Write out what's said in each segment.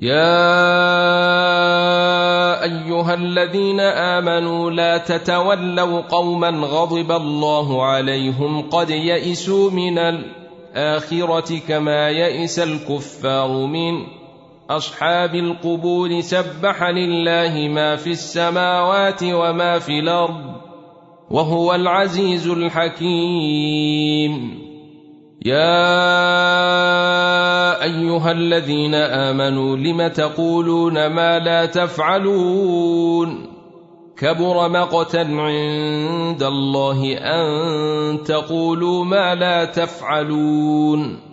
يا أيها الذين آمنوا لا تتولوا قوما غضب الله عليهم قد يئسوا من الآخرة كما يئس الكفار من أصحاب القبور. سبح لله ما في السماوات وما في الأرض وهو العزيز الحكيم. يا أيها الذين آمنوا لم تقولون ما لا تفعلون؟ كبر مقتا عند الله أن تقولوا ما لا تفعلون.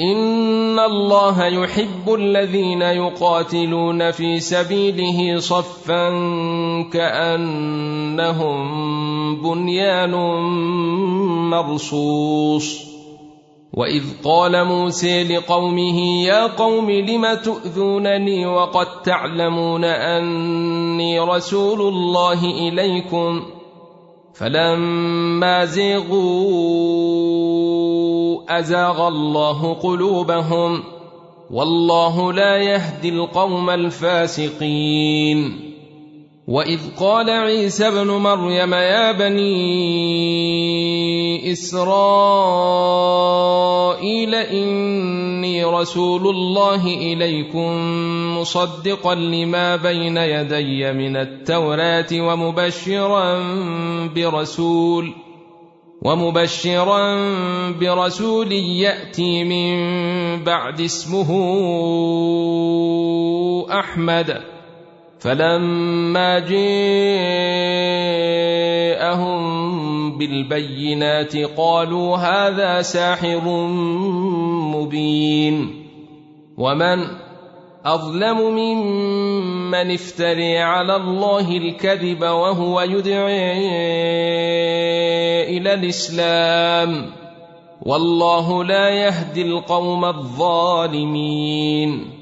إن الله يحب الذين يقاتلون في سبيله صفا كأنهم بنيان مرصوص. واذ قال موسى لقومه يا قوم لم تؤذونني وقد تعلمون اني رسول الله اليكم فلما زيغوا ازاغ الله قلوبهم والله لا يهدي القوم الفاسقين واذ قال عيسى ابن مريم يا بني اسرائيل اني رسول الله اليكم مصدقا لما بين يدي من التوراه ومبشرا برسول ومبشرا برسول ياتي من بعد اسمه احمد فلما جاءهم بالبينات قالوا هذا ساحر مبين. ومن أظلم ممن افتري على الله الكذب وهو يدعي إلى الإسلام. والله لا يهدي القوم الظالمين.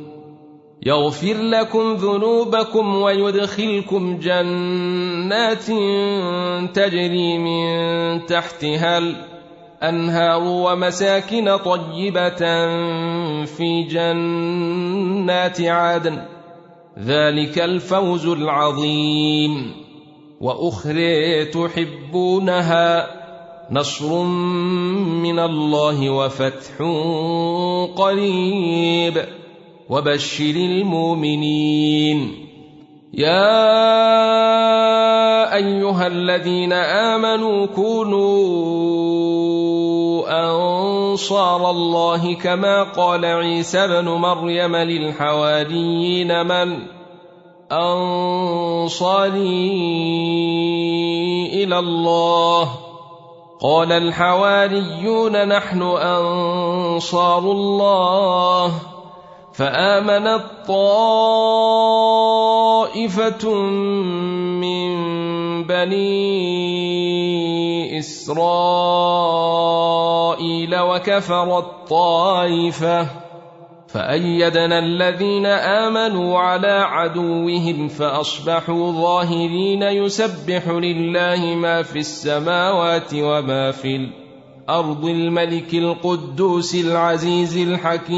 يغفر لكم ذنوبكم ويدخلكم جنات تجري من تحتها الأنهار ومساكن طيبة في جنات عدن. ذلك الفوز العظيم. وأخرى تحبونها نصر من الله وفتح قريب. وبشر المؤمنين. يا أيها الذين آمنوا كونوا أنصار الله كما قال عيسى ابن مريم للحواريين من أنصاري إلى الله. قال الحواريون نحن أنصار الله. فامنت طائفه من بني إسرائيل وكفرت طائفه فأيدنا الذين آمنوا على عدوهم فأصبحوا ظاهرين يسبح لله ما في السماوات وما في الأرض الملك القدوس العزيز الحكيم.